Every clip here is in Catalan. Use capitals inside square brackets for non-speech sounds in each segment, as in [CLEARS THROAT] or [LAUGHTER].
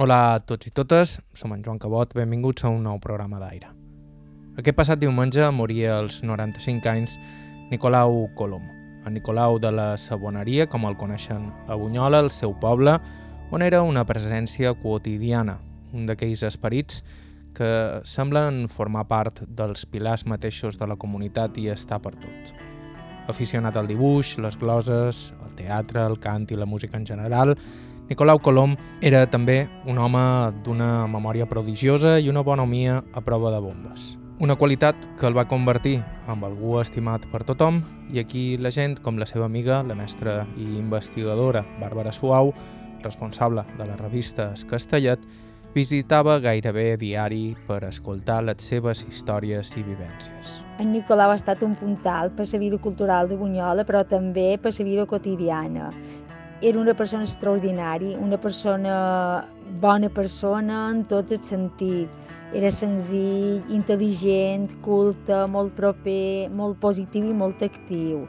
Hola a tots i totes, som en Joan Cabot, benvinguts a un nou programa d'aire. Aquest passat diumenge moria als 95 anys Nicolau Colom, en Nicolau de la Saboneria, com el coneixen a Bunyola, el seu poble, on era una presència quotidiana, un d'aquells esperits que semblen formar part dels pilars mateixos de la comunitat i estar per tot. Aficionat al dibuix, les gloses, el teatre, el cant i la música en general, Nicolau Colom era també un home d'una memòria prodigiosa i una bonomia a prova de bombes. Una qualitat que el va convertir en algú estimat per tothom i aquí la gent, com la seva amiga, la mestra i investigadora Bàrbara Suau, responsable de la revista Castellet, visitava gairebé diari per escoltar les seves històries i vivències. En Nicolau ha estat un puntal per la vida cultural de Bunyola, però també per la vida quotidiana era una persona extraordinària, una persona bona persona en tots els sentits. Era senzill, intel·ligent, culte, molt proper, molt positiu i molt actiu.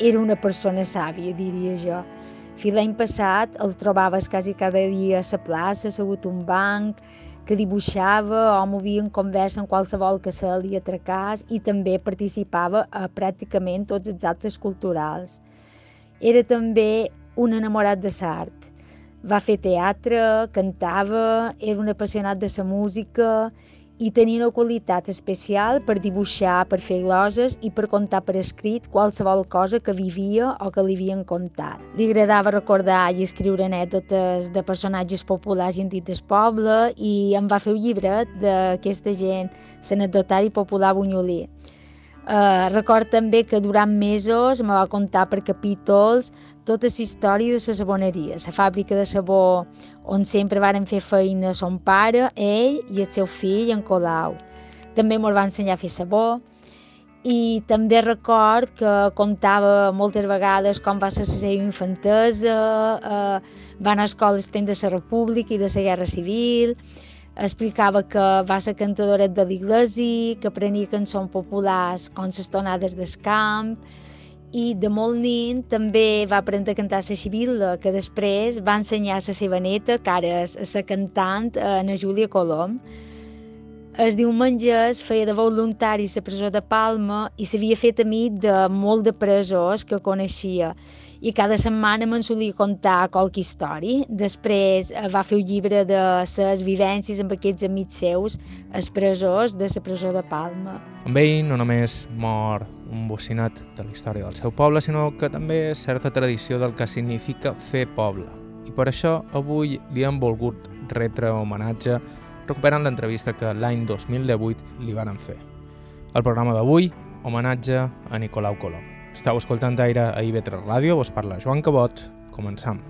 Era una persona sàvia, diria jo. Fins l'any passat el trobaves quasi cada dia a la plaça, assegut un banc, que dibuixava o movia en conversa en qualsevol que se li atracàs i també participava a pràcticament tots els actes culturals. Era també un enamorat de l'art. Va fer teatre, cantava, era un apassionat de la música i tenia una qualitat especial per dibuixar, per fer gloses i per contar per escrit qualsevol cosa que vivia o que li havien contat. Li agradava recordar i escriure anècdotes de personatges populars i antics del poble i em va fer un llibret d'aquesta gent, l'anecdotari popular bunyolí. Uh, record també que durant mesos me va contar per capítols tota la història de la saboneria, la fàbrica de sabó on sempre varen fer feina son pare, ell i el seu fill, en Colau. També ens va ensenyar a fer sabó i també record que contava moltes vegades com va ser la seva infantesa, eh, va anar a escoles de la República i de la Guerra Civil, explicava que va ser cantadora de l'Iglesi, que prenia cançons populars com les tonades del camp, i de molt nin també va aprendre a cantar la Sibilla, que després va ensenyar a la seva neta, que ara és la cantant, Ana Júlia Colom. El diumenge feia de voluntari a la presó de Palma i s'havia fet amic de molt de presors que coneixia i cada setmana me'n solia contar qualque història. Després eh, va fer un llibre de les vivències amb aquests amics seus, els presors de la presó de Palma. Amb ell no només mor un bocinat de la història del seu poble, sinó que també certa tradició del que significa fer poble. I per això avui li hem volgut retre homenatge recuperant l'entrevista que l'any 2018 li van fer. El programa d'avui, homenatge a Nicolau Colom. Estau escoltant aire a IB3 Ràdio, vos parla Joan Cabot. Començam.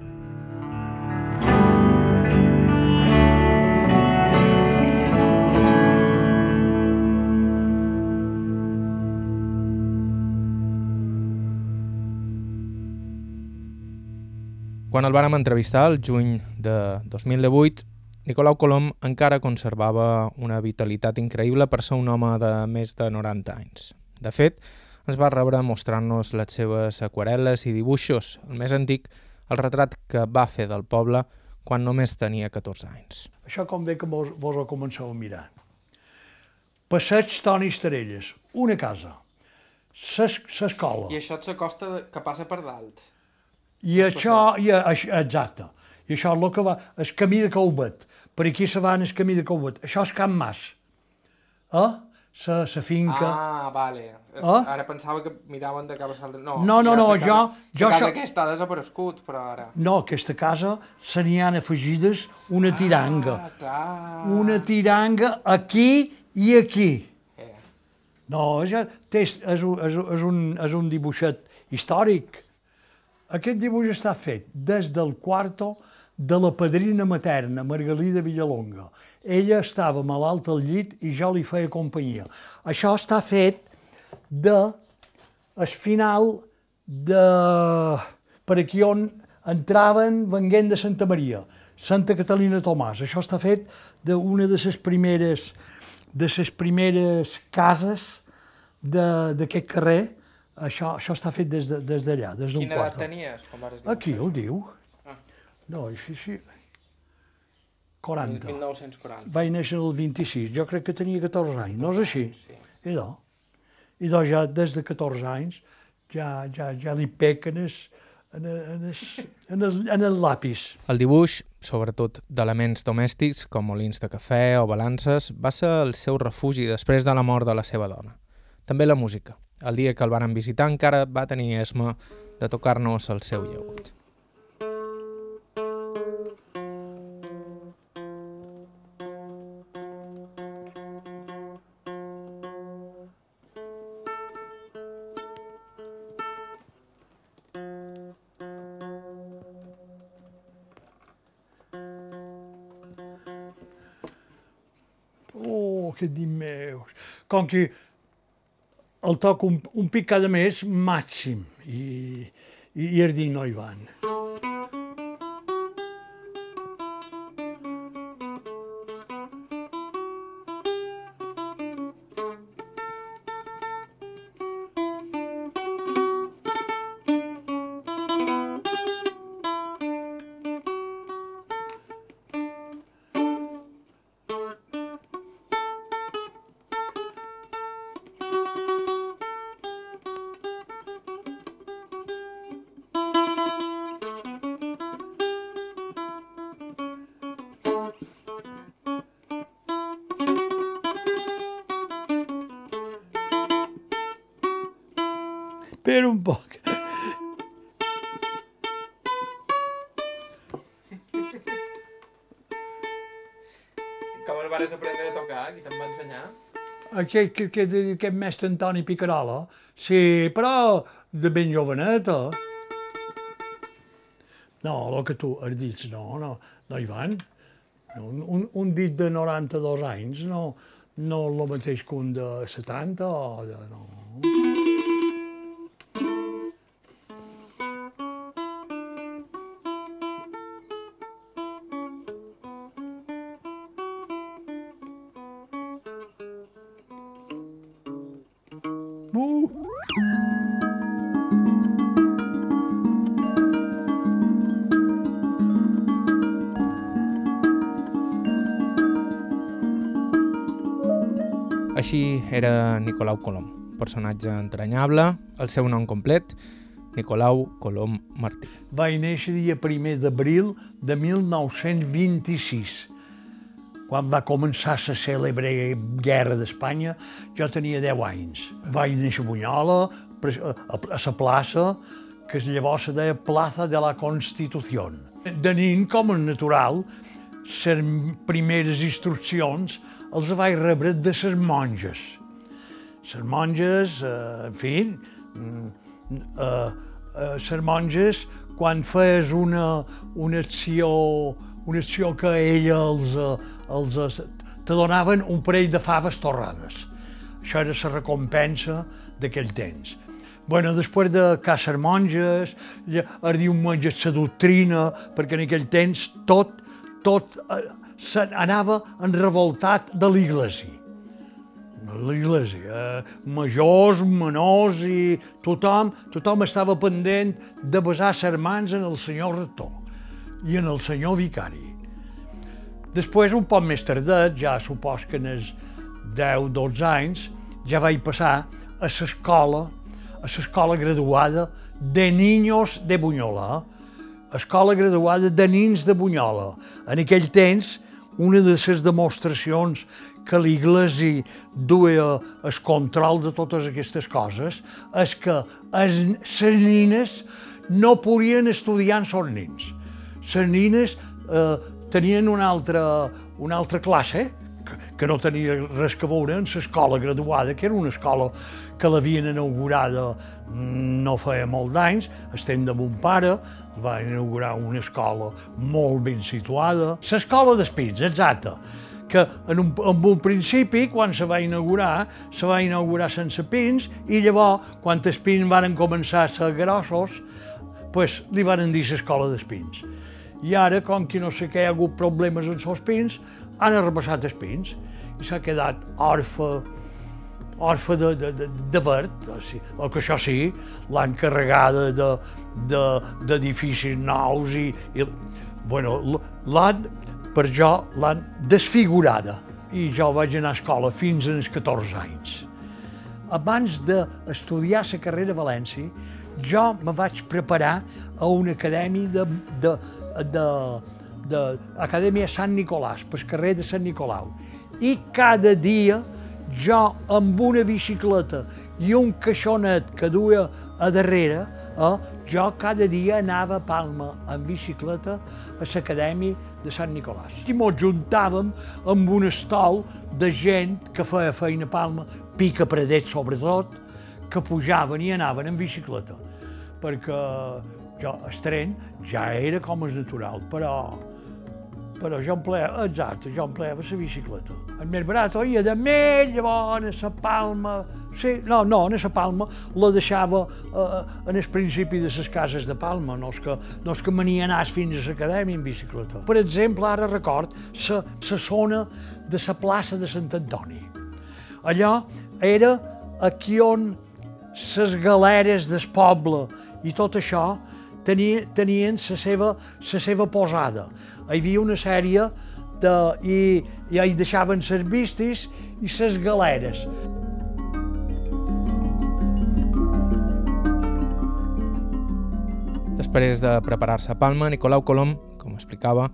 Quan el vàrem entrevistar, el juny de 2018, Nicolau Colom encara conservava una vitalitat increïble per ser un home de més de 90 anys. De fet, ens va rebre mostrant-nos les seves aquarel·les i dibuixos, el més antic, el retrat que va fer del poble quan només tenia 14 anys. Això com bé que vos, vos ho comenceu a mirar. Passeig Toni Estarelles, una casa, l'escola. I això és la costa que passa per dalt. I això, i, exacte. I això és el que va, el camí de Calvet. Per aquí se va el camí de Calvet. Això és Camp Mas. Eh? La, la finca. Ah, vale. Ah? Ara pensava que miraven de cap a l'altre. No, no, no, no casa, jo... jo casa això... aquesta ha desaparegut, però ara... No, aquesta casa se n'hi han afegides una tiranga. Ah, clar. Una tiranga aquí i aquí. Eh. No, és, és, és, un, és, és, un, és un dibuixet històric. Aquest dibuix està fet des del quarto de la padrina materna, Margalida Villalonga. Ella estava malalt al llit i jo li feia companyia. Això està fet de el final de per aquí on entraven venguent de Santa Maria, Santa Catalina Tomàs. Això està fet d'una de les primeres de les primeres cases d'aquest carrer. Això, això està fet des d'allà, de, des d'allà, des Quina edat tenies quan vas Aquí ho diu. Ah. No, així sí. 40. 1940. Vaig néixer el 26, jo crec que tenia 14 anys, no és així? Sí. I doncs, i doncs ja des de 14 anys ja, ja, ja li pequen es, en, en, es, en, el, en el lápis. El dibuix, sobretot d'elements domèstics com molins de cafè o balances, va ser el seu refugi després de la mort de la seva dona. També la música. El dia que el van visitar encara va tenir esma de tocar-nos el seu llagut. Oh, que dimeus! Com que el toc un, un pic cada mes màxim i, i, i el dic no hi van. Aquest, aquest, aquest, aquest mestre Antoni Picarola, sí, però de ben joveneta. No, el que tu has dit, no, no, no hi van. No, un, un dit de 92 anys no, no el mateix que un de 70 o de... No. Era Nicolau Colom, personatge entranyable, el seu nom complet, Nicolau Colom Martí. Vaig néixer dia 1 d'abril de 1926. Quan va començar la cèlebre guerra d'Espanya, jo tenia 10 anys. Vaig néixer a Bunyola, a la plaça, que llavors se deia Plaza de la Constitución. De nin, com a natural, les primeres instruccions els vaig rebre de les monges. Les monges, eh, en fi, mm, eh, eh, les monges, quan feies una, una acció, una acció que ella els, eh, els, eh, te donaven un parell de faves torrades. Això era la recompensa d'aquell temps. Bueno, després de caçar monges, es diu monges la doctrina, perquè en aquell temps tot, tot eh, anava en revoltat de l'Iglésia l'església, eh, majors, menors i tothom, tothom estava pendent de besar les mans en el senyor rector i en el senyor vicari. Després, un poc més tardet, ja supos que en els 10-12 anys, ja vaig passar a l'escola, a l'escola graduada de Niños de Bunyola, escola graduada de nins de Bunyola. En aquell temps, una de les demostracions que l'Iglésia duia el control de totes aquestes coses és que les nines no podien estudiar amb els nins. Les nines eh, tenien una altra, una altra classe que, que no tenia res que veure amb l'escola graduada, que era una escola que l'havien inaugurada no feia molt d'anys, estem de mon pare, va inaugurar una escola molt ben situada. L'escola d'Espins, exacte, que en un, en un principi, quan se va inaugurar, se va inaugurar sense pins, i llavors, quan els pins van començar a ser grossos, pues, li van dir l'escola d'espins. I ara, com que no sé què, hi ha hagut problemes amb els pins, han arrebassat els pins i s'ha quedat orfe, orfe de, de, de, de verd, o sigui, el que això sí, l'han carregada de, de, d'edificis nous i, i bueno, per jo l'han desfigurada. I jo vaig anar a escola fins als 14 anys. Abans d'estudiar la carrera a València, jo me vaig preparar a una acadèmia de, de, de, de Acadèmia Sant Nicolàs, pel carrer de Sant Nicolau. I cada dia jo amb una bicicleta i un caixonet que duia a darrere, eh, jo cada dia anava a Palma en bicicleta a l'acadèmia de Sant Nicolàs. I mos juntàvem amb un estol de gent que feia feina a Palma, pica predet sobretot, que pujaven i anaven en bicicleta. Perquè jo, el tren ja era com és natural, però però jo empleava, exacte, jo empleava la bicicleta. El més barat oia de més, llavors a la Palma, sí, no, no, a la Palma la deixava eh, en el principi de les cases de Palma, no és que, no és que me n'hi fins a l'acadèmia en bicicleta. Per exemple, ara record la zona de la plaça de Sant Antoni. Allò era aquí on les galeres del poble i tot això tenien, tenien la seva, la seva posada hi havia una sèrie de, i, i hi deixaven les vistes i les galeres. Després de preparar-se a Palma, Nicolau Colom, com explicava,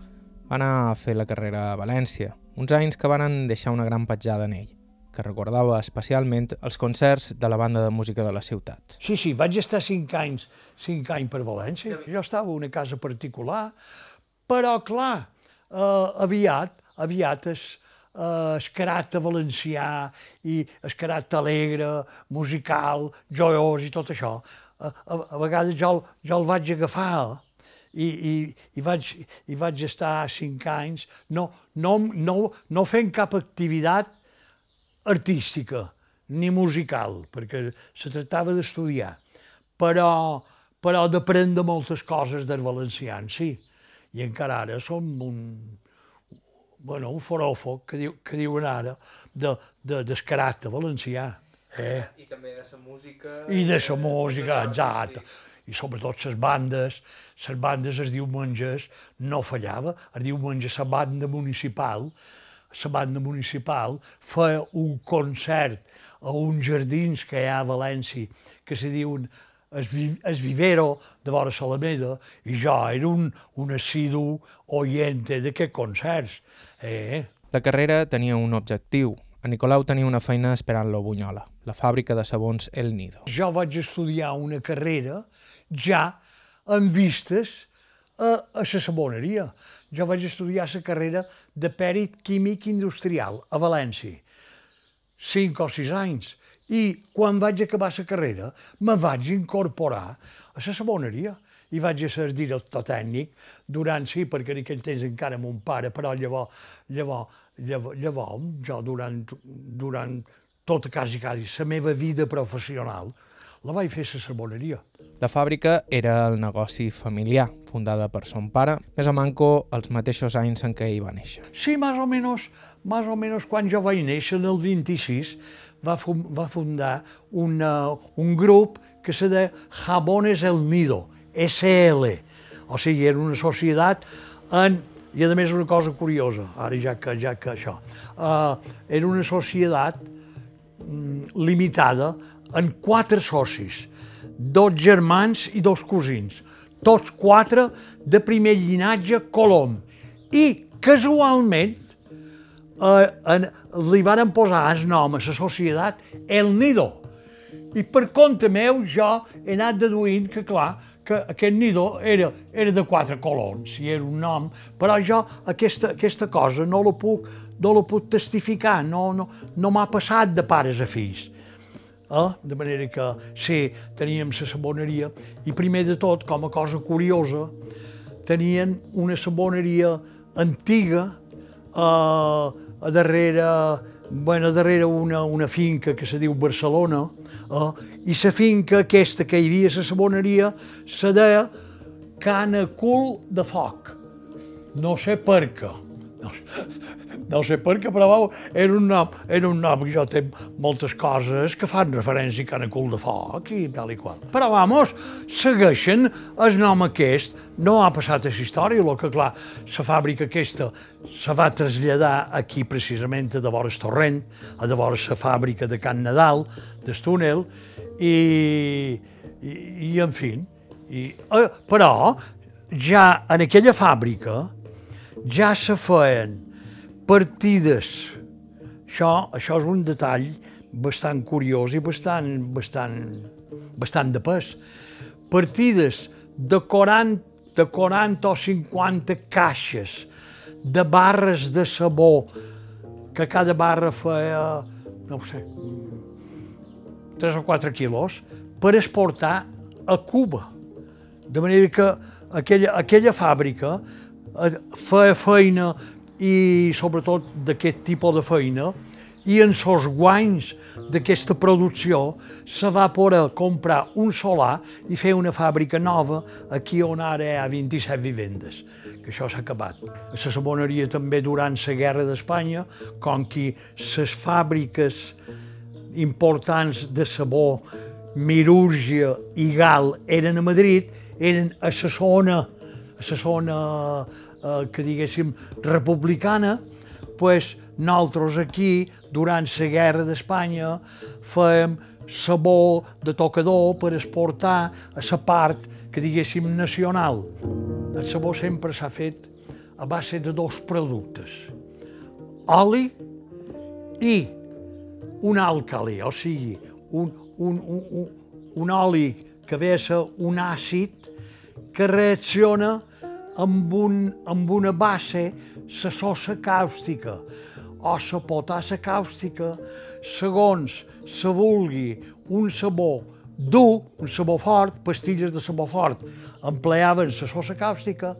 va anar a fer la carrera a València, uns anys que van deixar una gran petjada en ell, que recordava especialment els concerts de la banda de música de la ciutat. Sí, sí, vaig estar cinc anys, cinc anys per València. Jo estava a una casa particular, però, clar, eh, aviat, aviat es, eh, el caràcter valencià i el caràcter alegre, musical, joiós i tot això, a, a, vegades jo, jo el vaig agafar i, i, i, vaig, i vaig estar cinc anys no, no, no, no fent cap activitat artística ni musical, perquè se tractava d'estudiar, però, però d'aprendre moltes coses del valencià, sí i encara ara som un, bueno, un foròfoc que, diu, que diuen ara de, de, del valencià. Eh? I també de la música... I de la música, exacte. I sobretot les bandes, les bandes els diumenges no fallava, el diumenge la banda municipal, la banda municipal feia un concert a uns jardins que hi ha a València que se diuen el, vi, el vivero de vora Salameda i jo era un, un assidu oiente d'aquests concerts. Eh? La carrera tenia un objectiu. A Nicolau tenia una feina esperant-lo a Bunyola, la fàbrica de sabons El Nido. Jo vaig estudiar una carrera ja amb vistes a, a la saboneria. Jo vaig estudiar la carrera de pèrit químic industrial a València. Cinc o sis anys i quan vaig acabar la carrera, me vaig incorporar a la saboneria i vaig ser director tècnic durant, sí, perquè en aquell temps encara mon pare, però llavors, llavors, llavors, llavors jo durant, durant tota quasi, quasi la meva vida professional, la vaig fer a la saboneria. La fàbrica era el negoci familiar, fundada per son pare, més a manco els mateixos anys en què hi va néixer. Sí, més o menys, més o menys quan jo vaig néixer, en el 26, va, va fundar una, un grup que se de Jabones El Nido, SL. O sigui, era una societat en, i a més una cosa curiosa, ara ja que, ja que això, uh, era una societat limitada en quatre socis, dos germans i dos cosins, tots quatre de primer llinatge Colom. I casualment eh, en, li varen posar el nom a la societat El Nido. I per compte meu jo he anat deduint que, clar, que aquest nido era, era de quatre colons, si era un nom, però jo aquesta, aquesta cosa no la puc, no la puc testificar, no, no, no m'ha passat de pares a fills. Eh? De manera que sí, teníem la saboneria i primer de tot, com a cosa curiosa, tenien una saboneria antiga eh, a darrere, bueno, darrere una, una finca que se diu Barcelona, eh, i la finca aquesta que hi havia a la saboneria se deia Cana Cul de Foc. No sé per què, No, sé per què, però vau, era un nom, era un nom que jo té moltes coses que fan referència a Cana Cul de Foc i tal i qual. Però, vamos, segueixen el nom aquest, no ha passat a la història, el que, clar, la fàbrica aquesta se va traslladar aquí precisament a de vores Torrent, a de vores la fàbrica de Can Nadal, d'Estúnel, i, i, i en fi, i, eh, però ja en aquella fàbrica ja se feien partides. Això, això és un detall bastant curiós i bastant, bastant, bastant de pes. Partides de 40, de 40 o 50 caixes de barres de sabó, que cada barra feia, no ho sé, 3 o 4 quilos, per exportar a Cuba. De manera que aquella, aquella fàbrica feia feina i sobretot d'aquest tipus de feina i en els guanys d'aquesta producció se va poder comprar un solar i fer una fàbrica nova aquí on ara hi ha 27 vivendes, que això s'ha acabat. A la saboneria també durant la guerra d'Espanya, com que les fàbriques importants de sabó, Mirúrgia i Gal eren a Madrid, eren a la zona, a la zona eh, que diguéssim republicana, pues, nosaltres aquí, durant la guerra d'Espanya, fèiem sabó de tocador per exportar a la part que diguéssim nacional. El sabó sempre s'ha fet a base de dos productes, oli i un àlcali, o sigui, un, un, un, un, un oli que ve a ser un àcid que reacciona amb, un, amb una base, la sosa càustica. O la potassa càustica, segons se vulgui un sabó dur, un sabó fort, pastilles de sabó fort, empleaven la sosa càustica,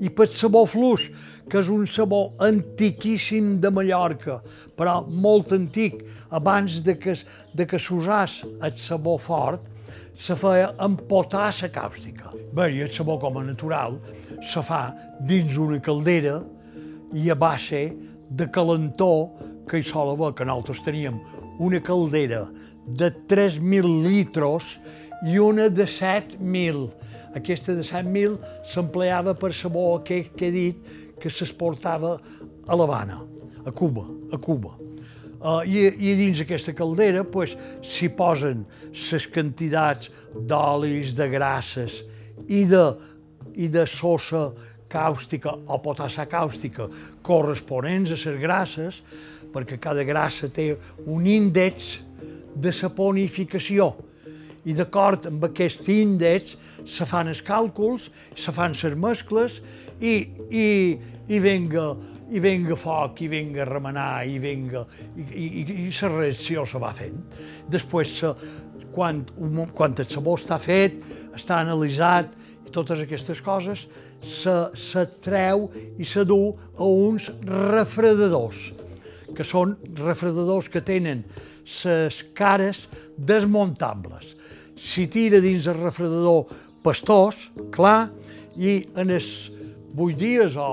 i per sabó fluix, que és un sabó antiquíssim de Mallorca, però molt antic, abans de que, de que s'usàs el sabó fort, se feia amb potassa càustica. Bé, i el sabó com a natural se fa dins una caldera i a base de calentor que hi sol haver, que nosaltres teníem una caldera de 3.000 litres i una de 7.000. Aquesta de 7.000 s'empleava per sabó aquest que he dit que s'exportava a l'Havana, a Cuba, a Cuba. Uh, i, I dins aquesta caldera pues, s'hi posen les quantitats d'olis, de grasses i de, i de sosa càustica o potassa càustica corresponents a les grasses, perquè cada grassa té un índex de saponificació. I d'acord amb aquest índex se fan els càlculs, se fan les mescles i, i, i venga, i venga foc, i venga remenar, i venga... i, i, i la reacció se va fent. Després, quan, quan el sabó està fet, està analitzat, i totes aquestes coses, se, se treu i se du a uns refredadors, que són refredadors que tenen les cares desmuntables. S'hi tira dins el refredador pastós, clar, i en els 8 dies o,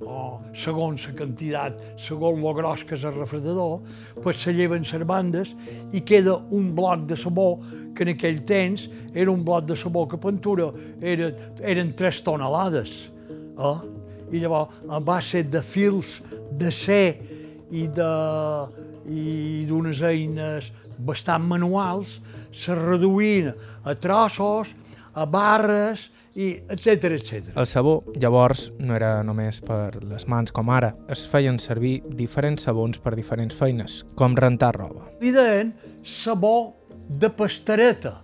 o segons la quantitat, segons lo gros que és el refredador, pues se lleven les bandes i queda un bloc de sabó que en aquell temps era un bloc de sabó que pintura era, eren 3 tonelades. Eh? I llavors, a base de fils de ser i de i d'unes eines bastant manuals, se reduïen a trossos, a barres, i etc etc. El sabó, llavors, no era només per les mans com ara. Es feien servir diferents sabons per diferents feines, com rentar roba. Li deien sabó de pastareta,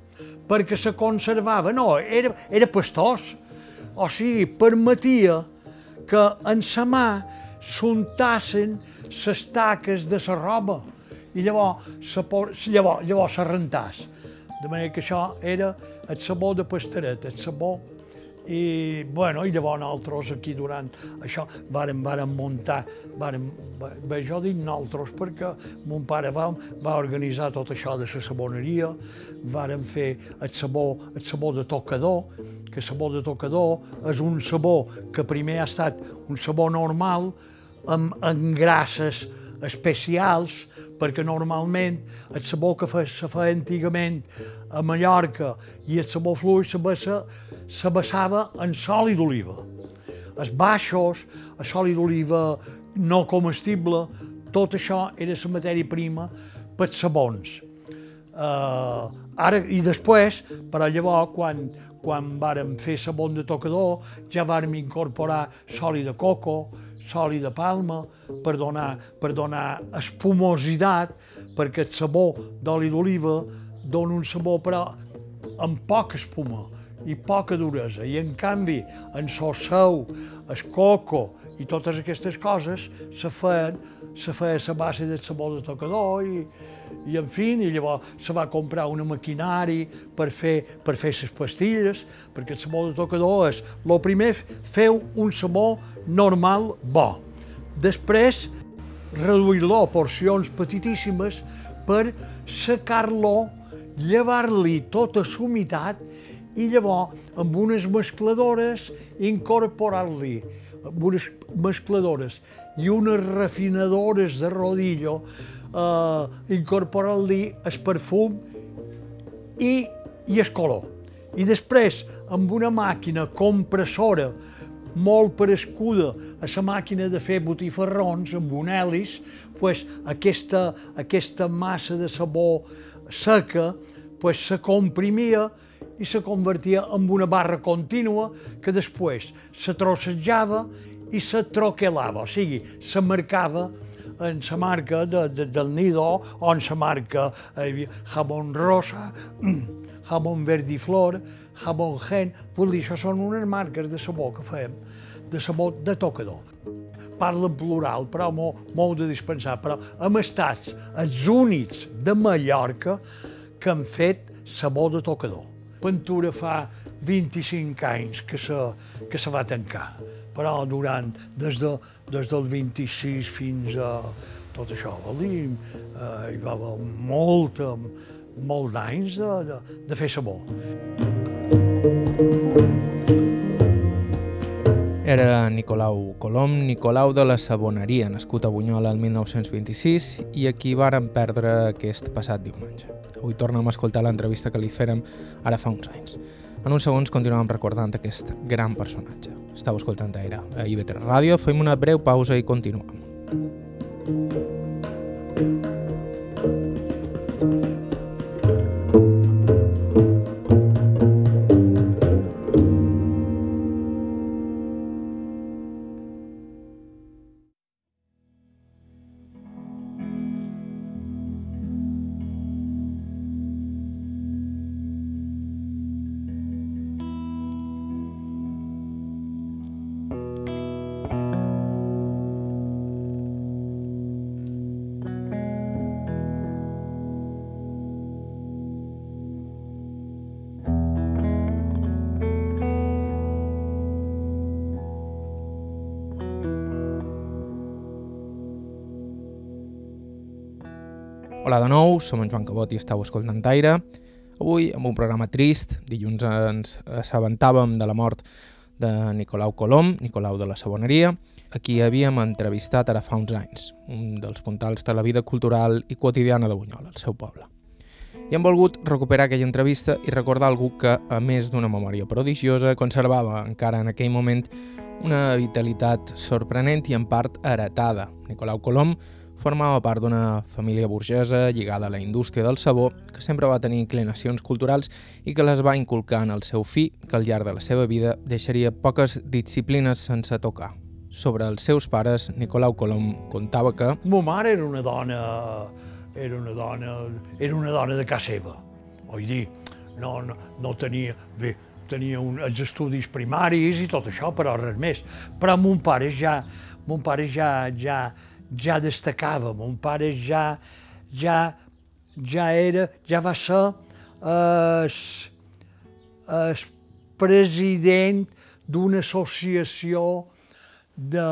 perquè se conservava. No, era, era pastós. O sigui, permetia que en sa mà s'untassin les taques de la roba i llavors se, llavors, llavors se rentàs. De manera que això era el sabó de pastareta, el sabó i, bueno, i llavors nosaltres aquí durant això vàrem, vàrem muntar, vàrem, bé, jo dic nosaltres perquè mon pare va, va organitzar tot això de la saboneria, vàrem fer el sabó, el sabó de tocador, que el sabó de tocador és un sabó que primer ha estat un sabó normal, amb, amb grasses especials, perquè normalment el sabó que fe, se feia antigament a Mallorca i el sabó fluix basava en sòli d'oliva. Els baixos, el sòli d'oliva no comestible, tot això era la matèria prima pels sabons. Uh, ara, I després, però llavors, quan, quan vàrem fer sabó de tocador, ja vàrem incorporar soli de coco, soli de palma, per donar, per donar espumositat, perquè el sabó d'oli d'oliva dona un sabó però amb poca espuma i poca duresa. I en canvi, en seu, el coco i totes aquestes coses se feien, se feia a base del sabó de tocador i, i en fi, i llavors se va comprar una maquinari per fer, per fer les pastilles, perquè el sabó de tocador és, el primer, feu un sabó normal bo. Després, reduir-lo a porcions petitíssimes per secar-lo, llevar-li tota la humitat i llavors amb unes mescladores incorporar-li amb unes mescladores i unes refinadores de rodillo eh, incorporar-li el perfum i, i el color. I després, amb una màquina compressora molt parescuda a la màquina de fer botifarrons amb un hèlice, pues, aquesta, aquesta massa de sabó seca pues, se comprimia i se convertia en una barra contínua que després se trossejava i se troquelava, o sigui, se marcava en la marca de, de, del Nido o en la marca eh, jamón rosa, [CLEARS THROAT] jamón verdiflor, jamón gen, vull dir, això són unes marques de sabó que fem, de sabó de tocador. Parla plural, però m'ho de dispensar, però hem estat els únics de Mallorca que han fet sabó de tocador. Pintura fa 25 anys que se, que se va tancar, però durant, des, de, des del 26 fins a tot això, vol dir, eh, hi va haver molt, molt d'anys de, de, de fer sabó. Era Nicolau Colom, Nicolau de la Saboneria, nascut a Bunyola el 1926 i aquí varen perdre aquest passat diumenge. Avui tornem a escoltar l'entrevista que li fèrem ara fa uns anys. En uns segons continuem recordant aquest gran personatge. Estau escoltant Aire a IB3 Ràdio, fem una breu pausa i continuem. Hola de nou, som en Joan Cabot i estàu escoltant Aire. Avui, amb un programa trist, dilluns ens assabentàvem de la mort de Nicolau Colom, Nicolau de la Saboneria, a qui havíem entrevistat ara fa uns anys, un dels puntals de la vida cultural i quotidiana de Bunyola, el seu poble. I hem volgut recuperar aquella entrevista i recordar algú que, a més d'una memòria prodigiosa, conservava encara en aquell moment una vitalitat sorprenent i en part heretada. Nicolau Colom formava part d'una família burgesa lligada a la indústria del sabó que sempre va tenir inclinacions culturals i que les va inculcar en el seu fi que al llarg de la seva vida deixaria poques disciplines sense tocar. Sobre els seus pares, Nicolau Colom contava que... Ma mare era una dona, era una dona, era una dona de casa seva. Vull dir, no, no, no tenia... Bé, tenia un, els estudis primaris i tot això, però res més. Però mon pare ja, mon pare ja, ja, ja destacava, mon pare ja, ja, ja era, ja va ser el, el president d'una associació de,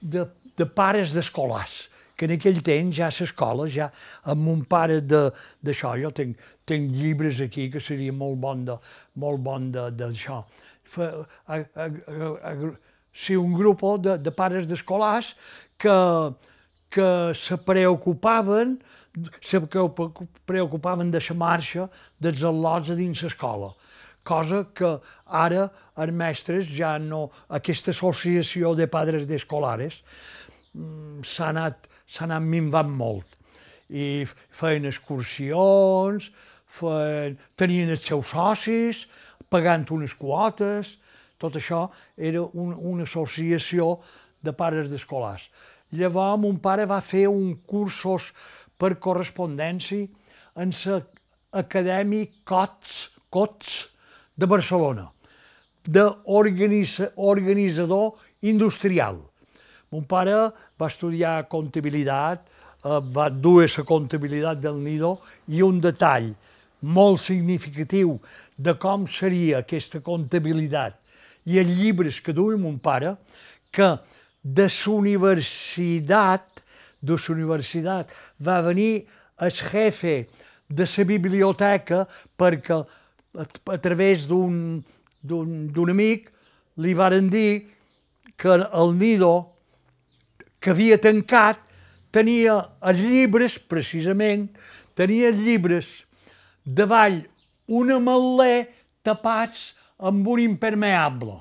de, de pares d'escolars, que en aquell temps ja a l'escola, ja amb mon pare d'això, jo tinc, tinc llibres aquí que seria molt bon de, molt bon d'això. sí, un grup de, de pares d'escolars que, que se preocupaven se preocupaven de la marxa dels al·lots a dins l'escola, cosa que ara els mestres ja no... Aquesta associació de padres d'escolares mm, s'ha anat, anat minvant molt. I feien excursions, feien, tenien els seus socis, pagant unes quotes, tot això era un, una associació de pares d'escolars. Llavors, mon pare va fer un cursos per correspondència en l'acadèmic COTS, COTS de Barcelona, d'organitzador industrial. Mon pare va estudiar comptabilitat, eh, va dur la comptabilitat del Nido i un detall molt significatiu de com seria aquesta comptabilitat i els llibres que duia mon pare, que de la universitat, de la universitat va venir el jefe de la biblioteca perquè a, través d'un amic li varen dir que el Nido que havia tancat tenia els llibres, precisament, tenia els llibres davall una malè tapats amb un impermeable,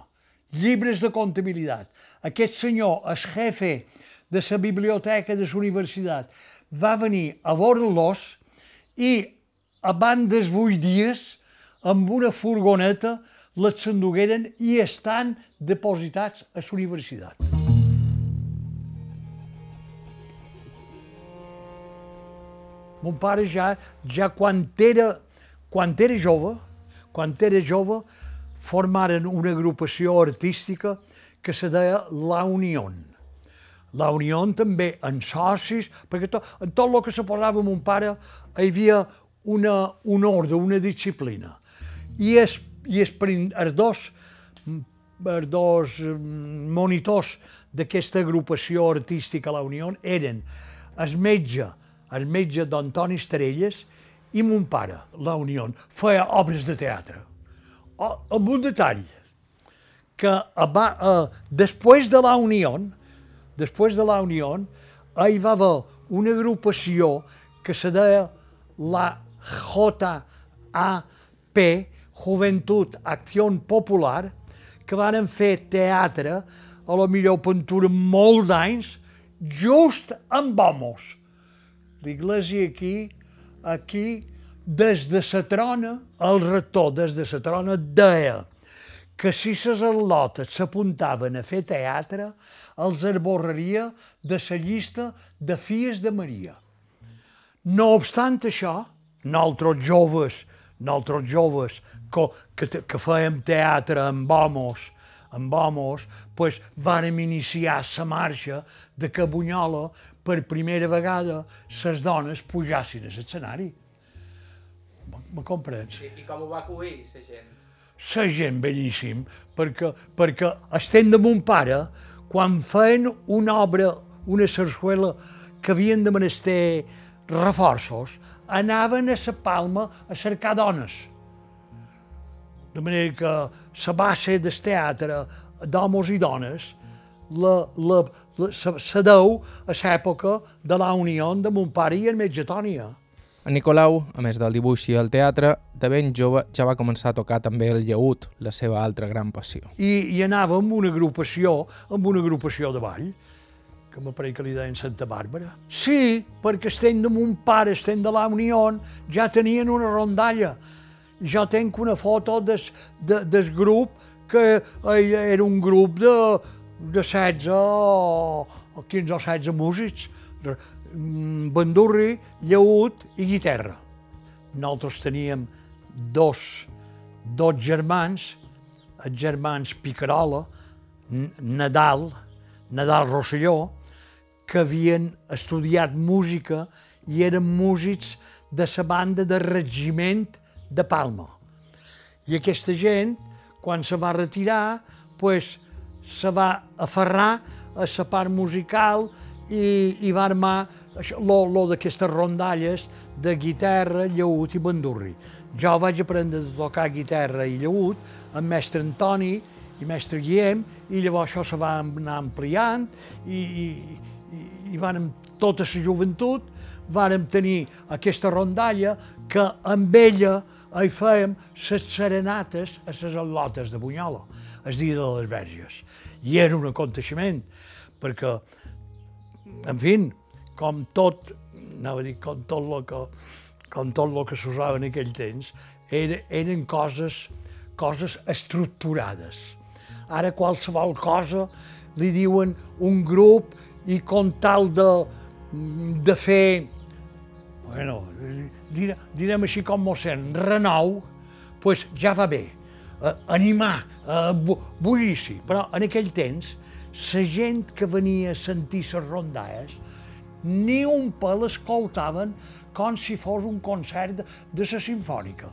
llibres de comptabilitat. Aquest senyor, el jefe de la biblioteca de la universitat, va venir a veure-los i abans dels vuit dies, amb una furgoneta, les s'endugueren i estan depositats a la universitat. Mon pare ja, ja quan era, quan era jove, quan era jove, formaren una agrupació artística que se deia La Unió. La Unió també en socis, perquè to, en tot el que se posava mon pare hi havia una, un ordre, una disciplina. I els, i els, els dos els dos mm, monitors d'aquesta agrupació artística La Unió eren el metge, el metge d'Antoni Estrelles i mon pare, La Unió, feia obres de teatre. Oh, amb un detall, que va, eh, després de la Unió, després de la Unió, hi va haver una agrupació que se deia la JAP, Juventud Acció Popular, que van fer teatre, a la millor pintura molt d'anys, just amb homos. L'església aquí, aquí, des de la trona, el rector des de la trona deia que si les al·lotes s'apuntaven a fer teatre, els arborraria de la llista de fies de Maria. No obstant això, nosaltres joves, nosaltres joves que, que, que fèiem teatre amb homes, amb homes, pues, vàrem iniciar la marxa de que Bunyola per primera vegada les dones pujassin a l'escenari. Me comprens? I, I com ho va acollir, la gent? La gent bellíssim, perquè, perquè estem de mon pare, quan feien una obra, una sarsuela, que havien de menester reforços, anaven a la Palma a cercar dones. De manera que la base del teatre d'homes i dones la, la, la, la, la deu a l'època de la unió de mon pare i el metge Tònia. En Nicolau, a més del dibuix i el teatre, de ben jove ja va començar a tocar també el llaüt, la seva altra gran passió. I, i anava amb una agrupació, amb una agrupació de ball, que m'apareix que li deien Santa Bàrbara. Sí, perquè estem de mon pare, estem de la Unió, ja tenien una rondalla. Jo tenc una foto des, de, des grup que era un grup de, de 16 o, o 15 o 16 músics bandurri, llaüt i guitarra. Nosaltres teníem dos, dos germans, els germans Picarola, Nadal, Nadal Rosselló, que havien estudiat música i eren músics de la banda de regiment de Palma. I aquesta gent, quan se va retirar, pues, se va aferrar a la part musical i, i va armar això, d'aquestes rondalles de guitarra, llaüt i bandurri. Jo vaig aprendre a tocar guitarra i llaüt amb mestre Antoni i mestre Guillem, i llavors això se va anar ampliant, i, i, i, i van tota la joventut, vàrem tenir aquesta rondalla que amb ella hi fèiem les serenates a les al·lotes de Bunyola, el dia de les Verges. I era un aconteixement, perquè, en fi, com tot, anava a dir, com tot el que, com tot el que s'usava en aquell temps, era, eren coses, coses estructurades. Ara qualsevol cosa li diuen un grup i com tal de, de fer, bueno, dire, direm així com mossèn, renou, pues ja va bé, uh, animar, uh, bullici. Però en aquell temps, la gent que venia a sentir les rondalles, ni un pel escoltaven com si fos un concert de, la sinfònica.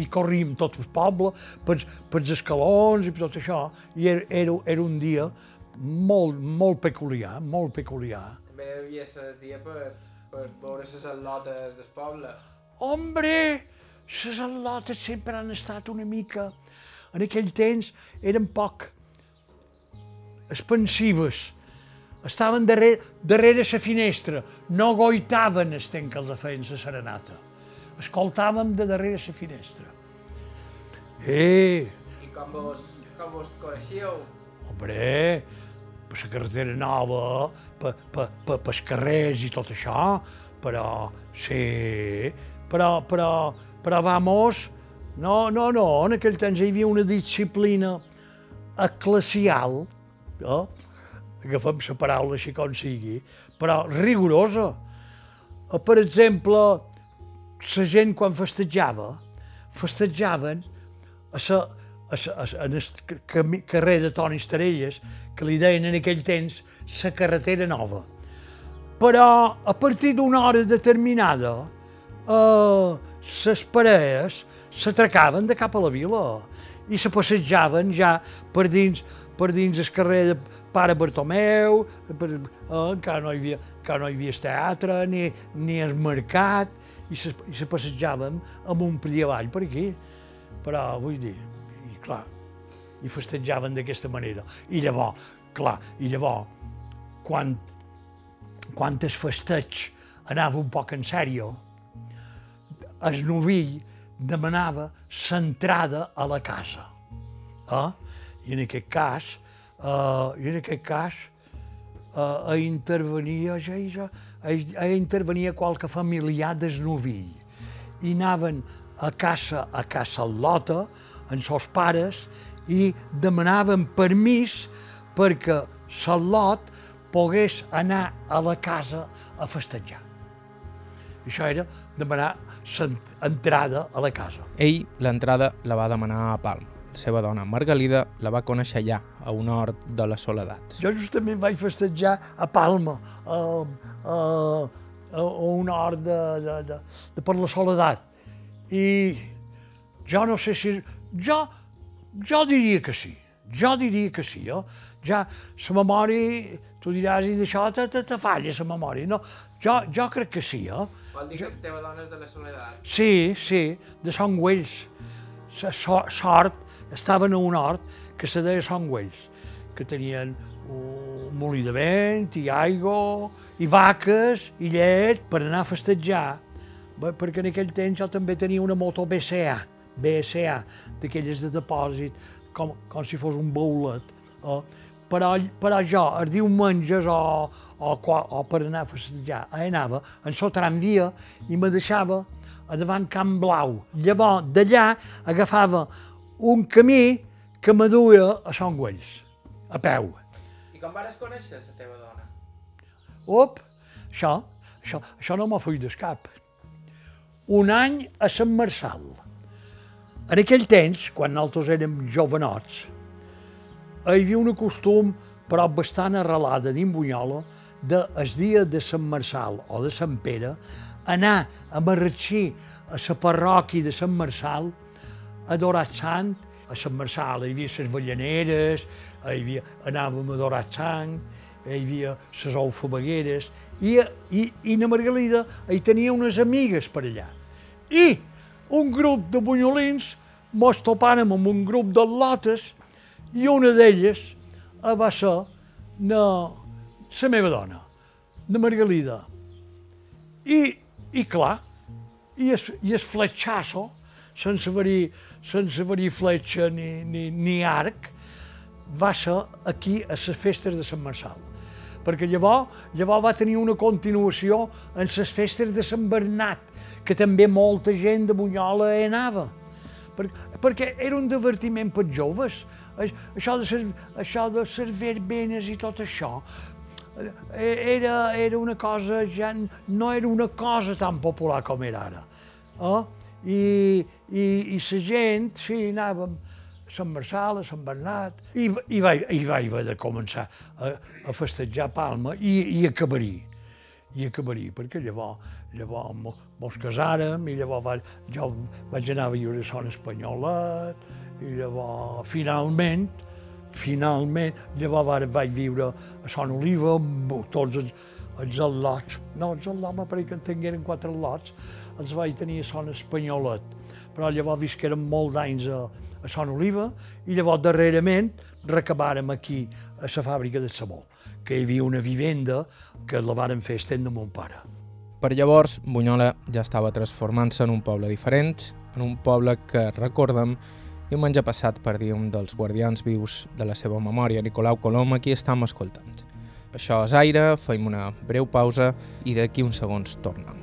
I corríem tot el poble per, per els escalons i tot això, i era, era, era un dia molt, molt peculiar, molt peculiar. També devia ser el dia per, per veure les al·lotes del poble. Hombre, les al·lotes sempre han estat una mica... En aquell temps eren poc expansives, estaven darrere, darrere la finestra, no goitaven el temps que els feien la serenata. Escoltàvem de darrere la finestra. Eh! I com vos, com vos coneixíeu? Hombre, per la carretera nova, per, per, per, per carrers i tot això, però, sí, però, però, però, vamos, no, no, no, en aquell temps hi havia una disciplina eclesial, eh? Agafem la paraula així com sigui, però rigorosa. Eh, per exemple, la gent quan festejava, festejaven a la, a la, a, en el carrer de Toni Estarelles, que li deien en aquell temps la carretera nova. Però a partir d'una hora determinada, eh, les parelles s'atracaven de cap a la vila i se passejaven ja per dins, per dins el carrer de, Pare Bartomeu, per, eh, encara, no hi havia, encara no hi havia teatre, ni, ni el mercat, i se, i se passejàvem un i avall per aquí. Però, vull dir, i clar, i festejaven d'aquesta manera. I llavors, clar, i llavors, quan, quan el festeig anava un poc en sèrio, el novill demanava l'entrada a la casa. Eh? I en aquest cas, Uh, I en aquest cas uh, a intervenia, ja, ja, a, a intervenia qualque familiar del novill. I anaven a casa, a casa Lota, amb seus pares, i demanaven permís perquè Lot pogués anar a la casa a festejar. Això era demanar entrada a la casa. Ell l'entrada la va demanar a Palma la seva dona Margalida la va conèixer allà, a un hort de la soledat. Jo justament vaig festejar a Palma, a, a, a un hort de, de, de, de per la soledat. I jo no sé si... Jo, jo diria que sí, jo diria que sí. Jo. Ja la memòria, tu diràs, i d'això te, te, te falla la memòria. No, jo, jo crec que sí. Eh? Vol dir que la teva dona és de la soledat? Sí, sí, de Son Güells. Sort estaven a un hort que se deia Son que tenien un molí de vent i aigua i vaques i llet per anar a festejar, perquè en aquell temps jo també tenia una moto BCA, BCA, d'aquelles de depòsit, com, com si fos un boulet. Eh? Però, però jo, els diumenges o, o, o per anar a festejar, anava en el tramvia i me deixava a davant Camp Blau. Llavors, d'allà agafava un camí que me duia a Son Güells, a peu. I com vares conèixer la teva dona? Op, això, això, això no m'ho fuig del cap. Un any a Sant Marçal. En aquell temps, quan nosaltres érem jovenots, hi havia un costum, però bastant arrelada dins Bunyola, de el dia de Sant Marçal o de Sant Pere, anar a marratxir a la parròquia de Sant Marçal adorar sant, a Sant Marçal hi havia les ballaneres, hi havia, anàvem a adorar sant, hi havia les alfabegueres, i, i, i na Margalida hi tenia unes amigues per allà. I un grup de bunyolins mos topàrem amb un grup de lotes I una d'elles va ser la, la meva dona, la Margalida. I, i clar, i el, i el fletxasso, sense haver-hi sense haver fletxa ni, ni, ni arc, va ser aquí a les festes de Sant Marçal. Perquè llavors, llavors va tenir una continuació en les festes de Sant Bernat, que també molta gent de Bunyola anava. Per, perquè era un divertiment per joves. Això de, ser, això de ser verbenes i tot això, eh, era, era una cosa, ja no era una cosa tan popular com era ara. Eh? I, i, i la gent, sí, anàvem a Sant Marçal, a Sant Bernat, i, i, vaig, i vaig haver de començar a, a festejar Palma i, i acabarí. I acabarí, perquè llavors, llavors mos casàrem i llavors vaig, jo vaig anar a viure a Son Espanyolet i llavors finalment finalment, llavors vaig viure a Son Oliva amb tots els, els al·lots. No, els al·lots me pareix que en tingueren quatre al·lots, els vaig tenir a Son Espanyolet. Però llavors visquérem molt d'anys a, a Son Oliva i llavors darrerament recabàrem aquí a la fàbrica de sabó, que hi havia una vivenda que la varen fer estent de mon pare. Per llavors, Bunyola ja estava transformant-se en un poble diferent, en un poble que, recordem, diumenge passat dir un dels guardians vius de la seva memòria, Nicolau Colom, a qui estem escoltant. Això és aire, feim una breu pausa i d'aquí uns segons tornem.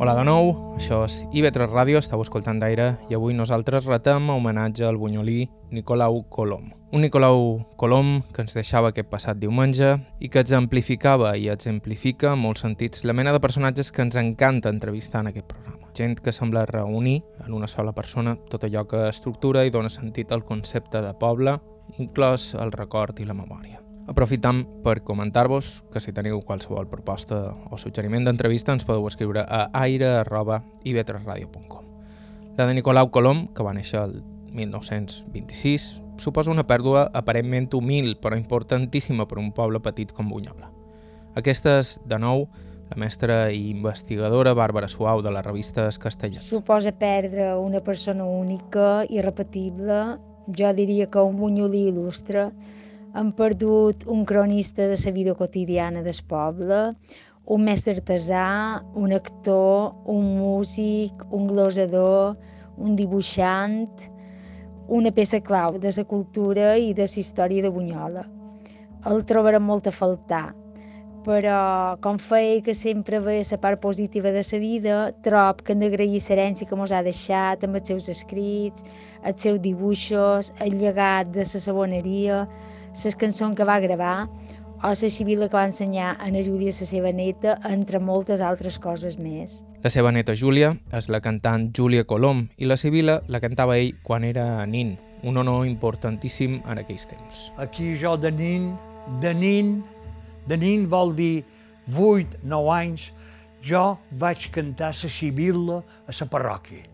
Hola de nou, això és IB3 Ràdio, estàu escoltant d'aire i avui nosaltres retem a homenatge al bunyolí Nicolau Colom. Un Nicolau Colom que ens deixava aquest passat diumenge i que exemplificava i exemplifica en molts sentits la mena de personatges que ens encanta entrevistar en aquest programa. Gent que sembla reunir en una sola persona tot allò que estructura i dona sentit al concepte de poble, inclòs el record i la memòria. Aprofitam per comentar-vos que si teniu qualsevol proposta o suggeriment d'entrevista ens podeu escriure a aire.ivetresradio.com. La de Nicolau Colom, que va néixer el 1926, suposa una pèrdua aparentment humil però importantíssima per un poble petit com Bunyola. Aquesta és, de nou, la mestra i investigadora Bàrbara Suau de la revista Castellet. Suposa perdre una persona única, irrepetible, jo diria que un bunyolí il·lustre, hem perdut un cronista de la vida quotidiana del poble, un mestre artesà, un actor, un músic, un glosador, un dibuixant, una peça clau de la cultura i de la història de Bunyola. El trobarem molt a faltar, però com feia que sempre ve la part positiva de la vida, trob que hem d'agrair l'herència que ens ha deixat amb els seus escrits, els seus dibuixos, el llegat de la saboneria, les cançons que va gravar o la civila que va ensenyar a la Júlia a la seva neta, entre moltes altres coses més. La seva neta Júlia és la cantant Júlia Colom i la civila la cantava ell quan era nin, un honor importantíssim en aquells temps. Aquí jo de nin de nin, de nin vol dir 8, 9 anys, jo vaig cantar la Sibilla a la parròquia,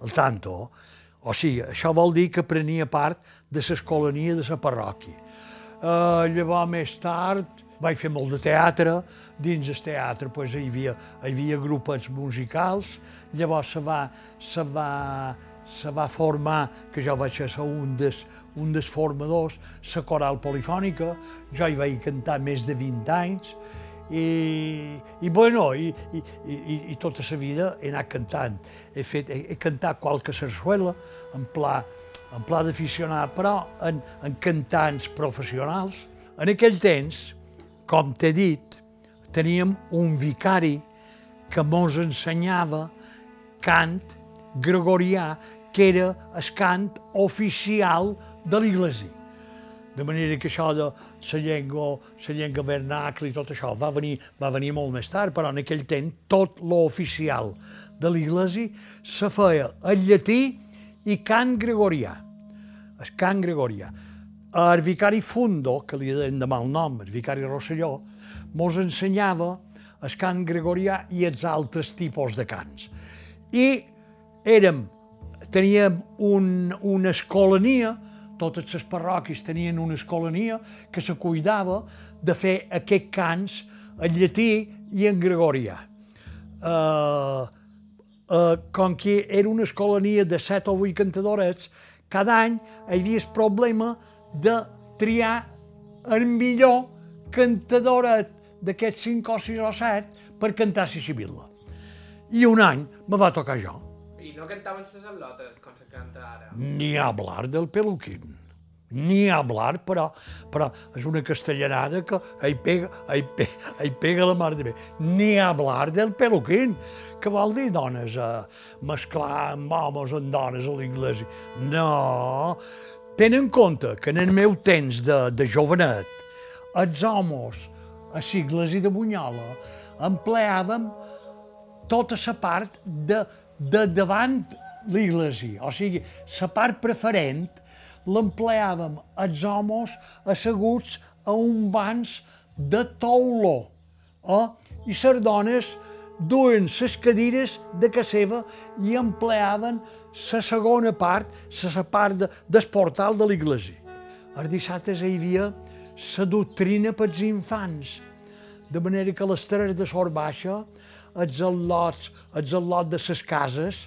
al tanto. O sigui, això vol dir que prenia part de l'escolania de la parròquia. Uh, llavors, més tard, vaig fer molt de teatre, dins del teatre pues, hi, havia, hi havia grupets musicals, llavors se va, se va, se va formar, que jo vaig ser un dels, un formadors, la coral polifònica, jo hi vaig cantar més de 20 anys, i, i bueno, i, i, i, i tota la vida he anat cantant. He, fet, he, he cantat qualque sarsuela en pla, en pla d'aficionat, però en, en cantants professionals. En aquell temps, com t'he dit, teníem un vicari que mos ensenyava cant gregorià, que era el cant oficial de l'Iglésia. De manera que això de la llengua, la llengua vernacle i tot això va venir, va venir molt més tard, però en aquell temps tot l'oficial de l'Iglésia se feia el llatí i cant gregorià. El cant gregorià. El vicari Fundo, que li deien de mal nom, el vicari Rosselló, mos ensenyava el cant gregorià i els altres tipus de cants. I érem, teníem un, una escolania, totes les parròquies tenien una escolania que se cuidava de fer aquests cants en llatí i en gregorià. Uh, uh, com que era una escolania de set o vuit cantadorets, cada any hi havia el problema de triar el millor cantadoret d'aquests cinc o sis o set per cantar la Sibilla. I un any me va tocar jo. I no cantaven les al·lotes, com se canta ara? Ni hablar del peluquín. Ni hablar, però, però és una castellanada que hi pega, hi pega, hi pega la mar de bé. Ni hablar del peluquín, que vol dir dones, a mesclar amb homes amb dones a l'església. No, ten en compte que en el meu temps de, de jovenet, els homes a l'església de Bunyola empleàvem tota la part de, de davant l'església, o sigui, la part preferent l'empleàvem els homes asseguts a un banc de tauló, eh? i les dones duen les cadires de casa seva i empleaven la segona part, la part de, del portal de l'església. Els dissabtes hi havia la doctrina pels infants, de manera que les tres de sort baixa, els al·lots, els al·lots de les cases,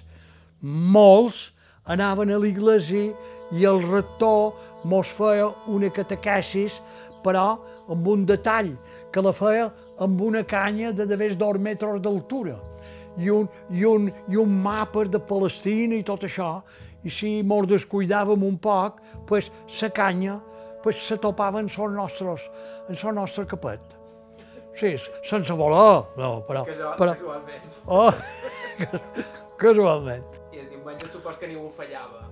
molts anaven a l'església i el rector mos feia una catequesis, però amb un detall, que la feia amb una canya de de més dos metres d'altura i un, i, un, i un mapa de Palestina i tot això, i si mos descuidàvem un poc, pues, la canya pues, se topava en son nostres, en son nostre capet. Sí, sense voler, no, però... Casual, però Casualment. oh, [LAUGHS] casualment. I el diumenge supos que ningú fallava.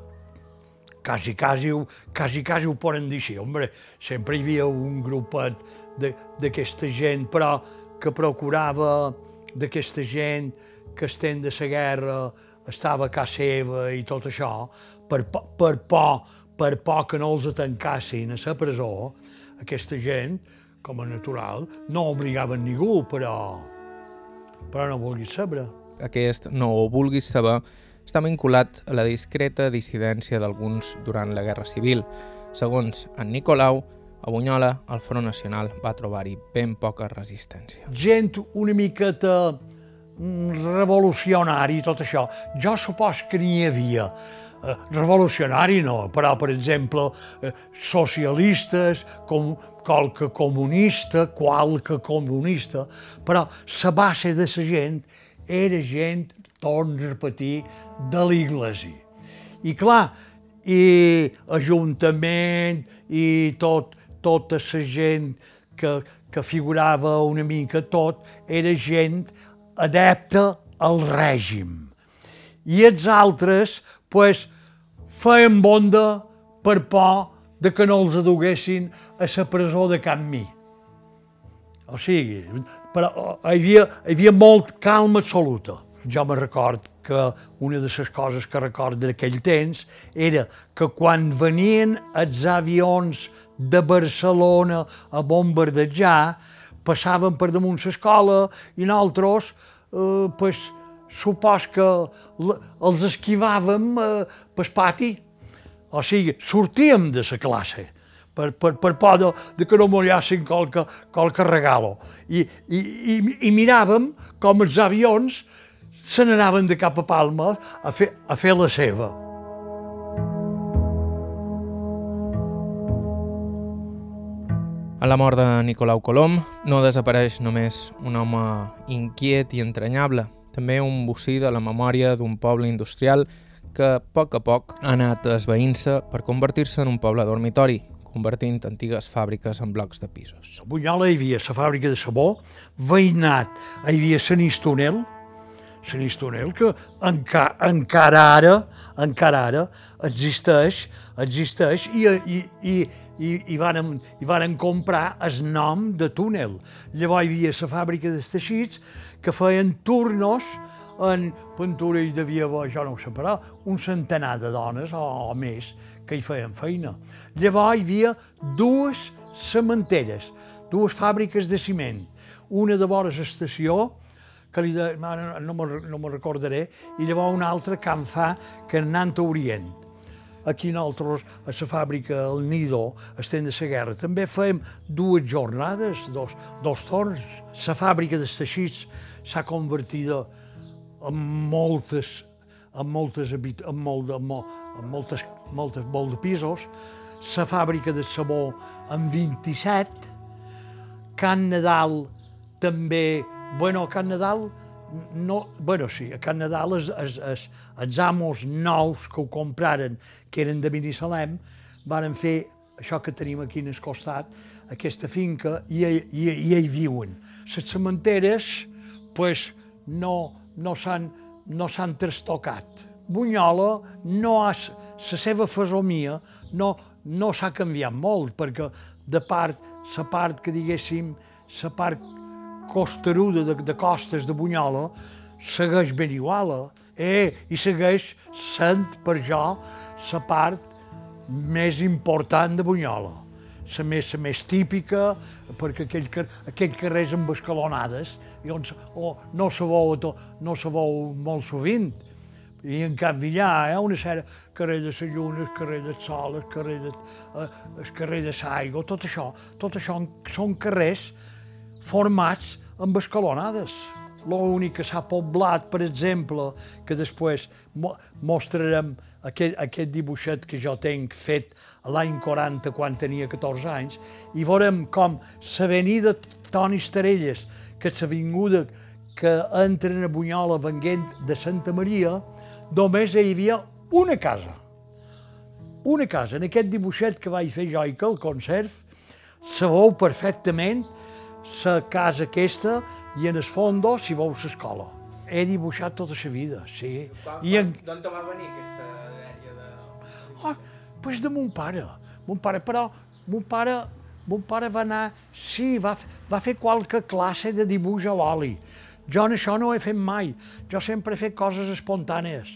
Quasi, quasi, quasi, quasi ho poden dir així. Hombre, sempre hi havia un grupet d'aquesta gent, però que procurava d'aquesta gent que estem de la guerra estava a casa seva i tot això, per, per por, per por que no els tancassin a la presó, aquesta gent, com a natural, no obligaven ningú, però, però no vulguis saber. Aquest no ho vulguis saber està vinculat a la discreta dissidència d'alguns durant la Guerra Civil. Segons en Nicolau, a Bunyola el Front Nacional va trobar-hi ben poca resistència. gent una miqueta mm, revolucionari i tot això. Jo supos que n'hi havia. Eh, revolucionari no, però, per exemple, eh, socialistes, com, qualque comunista, qualque comunista, però la base de la gent era gent, torno a repetir, de l'Iglésia. I clar, i Ajuntament i tot, tota la gent que, que figurava una mica tot, era gent adepta al règim. I els altres, pues, feien bonda per por de que no els aduguessin a la presó de Can Mi. O sigui, però hi havia, hi havia molt calma absoluta. Jo me record que una de les coses que recordo d'aquell temps era que quan venien els avions de Barcelona a bombardejar, passaven per damunt l'escola i nosaltres, eh, pues, supos que els esquivàvem eh, pel pati. O sigui, sortíem de la classe per, per, per por de, de que no mollessin qualque, qualque regalo. I, i, i, I miràvem com els avions se n'anaven de cap a Palma a fer, a fer la seva. A la mort de Nicolau Colom no desapareix només un home inquiet i entranyable, també un bocí de la memòria d'un poble industrial que a poc a poc ha anat esveint-se per convertir-se en un poble dormitori, convertint antigues fàbriques en blocs de pisos. A Bunyola hi havia la fàbrica de sabó, veïnat hi havia Sant Istonel, Sant Istonel que enca, encara ara, encara ara existeix, existeix i, i, i, i, i, varen, i varen comprar el nom de túnel. Llavors hi havia la fàbrica dels teixits que feien turnos en pintura hi devia haver, jo no ho sé, però un centenar de dones o, o més que hi feien feina. Llavors hi havia dues cementeres, dues fàbriques de ciment, una de vora l'estació, que li de, no me, no me recordaré, i llavors una altra que en fa que anant a Orient. Aquí nosaltres, a la fàbrica El Nido, estem de la guerra, també fèiem dues jornades, dos, dos torns. La fàbrica dels teixits s'ha convertida en moltes, en moltes, en molt, en, molt, en moltes, moltes, molt de pisos, la fàbrica de sabó en 27, Can Nadal també, bueno, Can Nadal, no, bueno, sí, a Can Nadal els, els, els, els amos nous que ho compraren, que eren de Binissalem, varen fer això que tenim aquí en costat, aquesta finca, i, i, i hi viuen. Les cementeres, pues, no, no s'han no s'han trastocat. Bunyola no ha, la seva fesomia no, no s'ha canviat molt, perquè de part, la part que diguéssim, la part costeruda de, de costes de Bunyola segueix ben igual, eh? i segueix sent per jo la part més important de Bunyola la més, la més típica, perquè aquell, aquell carrers amb escalonades, i on, oh, no se veu, no se veu molt sovint. I en canvi allà ha una sèrie, carrer de la lluna, el carrer del sol, el carrer de, eh, el carrer de l'aigua, tot això, tot això són carrers formats amb escalonades. L'únic que s'ha poblat, per exemple, que després mostrarem aquest, aquest dibuixet que jo tenc fet l'any 40 quan tenia 14 anys, i veurem com l'avenida Toni Estarelles, que és l'avinguda que entren a Bunyola venguent de Santa Maria, només hi havia una casa. Una casa. En aquest dibuixet que vaig fer jo i que el conserv, sabeu perfectament la casa aquesta i en el fons si veu l'escola. He dibuixat tota la vida, sí. I en... D'on va venir aquesta idea de... Oh, pues de mon pare. Mon pare, però mon pare, mon pare va anar, sí, va, va fer qualque classe de dibuix a l'oli. Jo en això no ho he fet mai. Jo sempre he fet coses espontànies,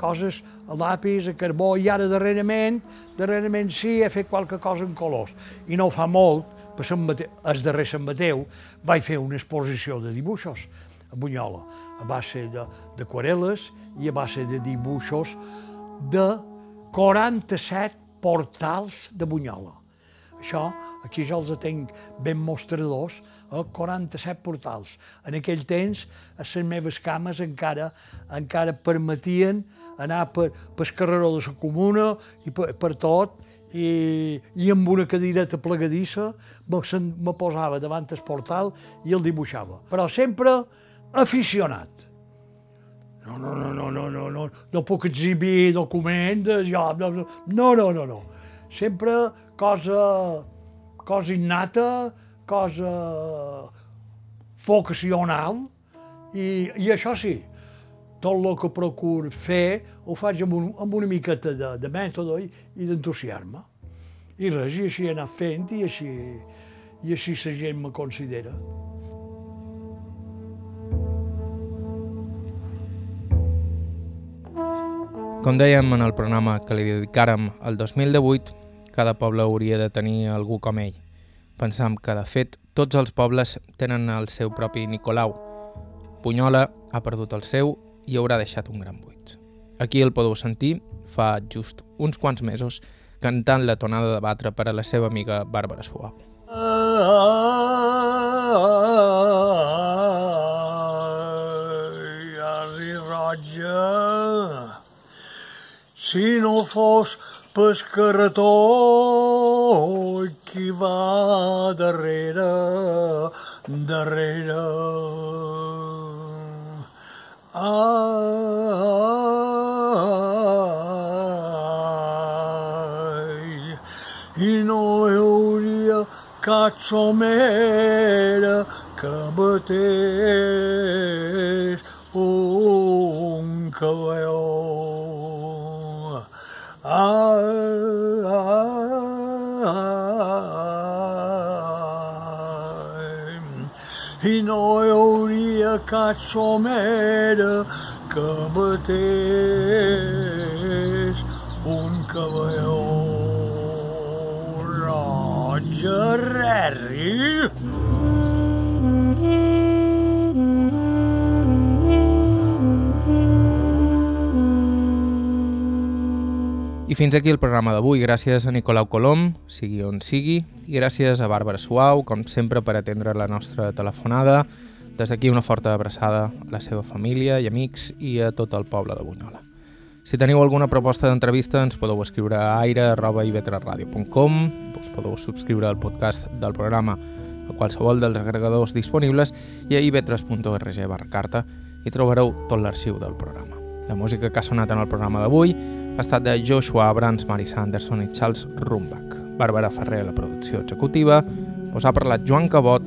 coses a lápis, a carbó, i ara darrerament, darrerament sí, he fet qualque cosa en colors. I no fa molt, per Sant Mateu, el darrer Sant Mateu, vaig fer una exposició de dibuixos a Bunyola, a base d'aquarel·les i a base de dibuixos de 47 portals de Bunyola. Això, aquí jo els tenc ben mostradors, a 47 portals. En aquell temps, a les meves cames encara encara permetien anar per, per el carreró de la comuna i per, per tot, i, i amb una cadireta plegadissa me, me posava davant el portal i el dibuixava. Però sempre aficionat. No, no, no, no, no, no, no, no puc exhibir documents, jo, no, no, no, no, no. Sempre cosa, cosa innata, cosa vocacional, i, i això sí, tot el que procuro fer ho faig amb, un, amb una miqueta de, de mètode i, i d'entusiasme. I res, i així he anat fent i així, i així la gent me considera. Com dèiem en el programa que li dedicàrem el 2018, cada poble hauria de tenir algú com ell. Pensam que, de fet, tots els pobles tenen el seu propi Nicolau. Punyola ha perdut el seu i haurà deixat un gran buit. Aquí el podeu sentir fa just uns quants mesos cantant la tonada de batre per a la seva amiga Bàrbara Suau. Ai, roja, si no fos pas carretó qui va darrere, darrere. Ai, i no hi hauria catsomera que batés un cavalló. Ai, catsomera que batés un cavalló. Roger Rerri. I fins aquí el programa d'avui. Gràcies a Nicolau Colom, sigui on sigui, i gràcies a Bàrbara Suau, com sempre, per atendre la nostra telefonada. Des d'aquí una forta abraçada a la seva família i amics i a tot el poble de Bunyola. Si teniu alguna proposta d'entrevista ens podeu escriure a aire.ivetresradio.com us podeu subscriure al podcast del programa a qualsevol dels agregadors disponibles i a ivetres.org barra carta i trobareu tot l'arxiu del programa. La música que ha sonat en el programa d'avui ha estat de Joshua Abrams, Mary Sanderson i Charles Rumbach. Bàrbara Ferrer la producció executiva, us ha parlat Joan Cabot,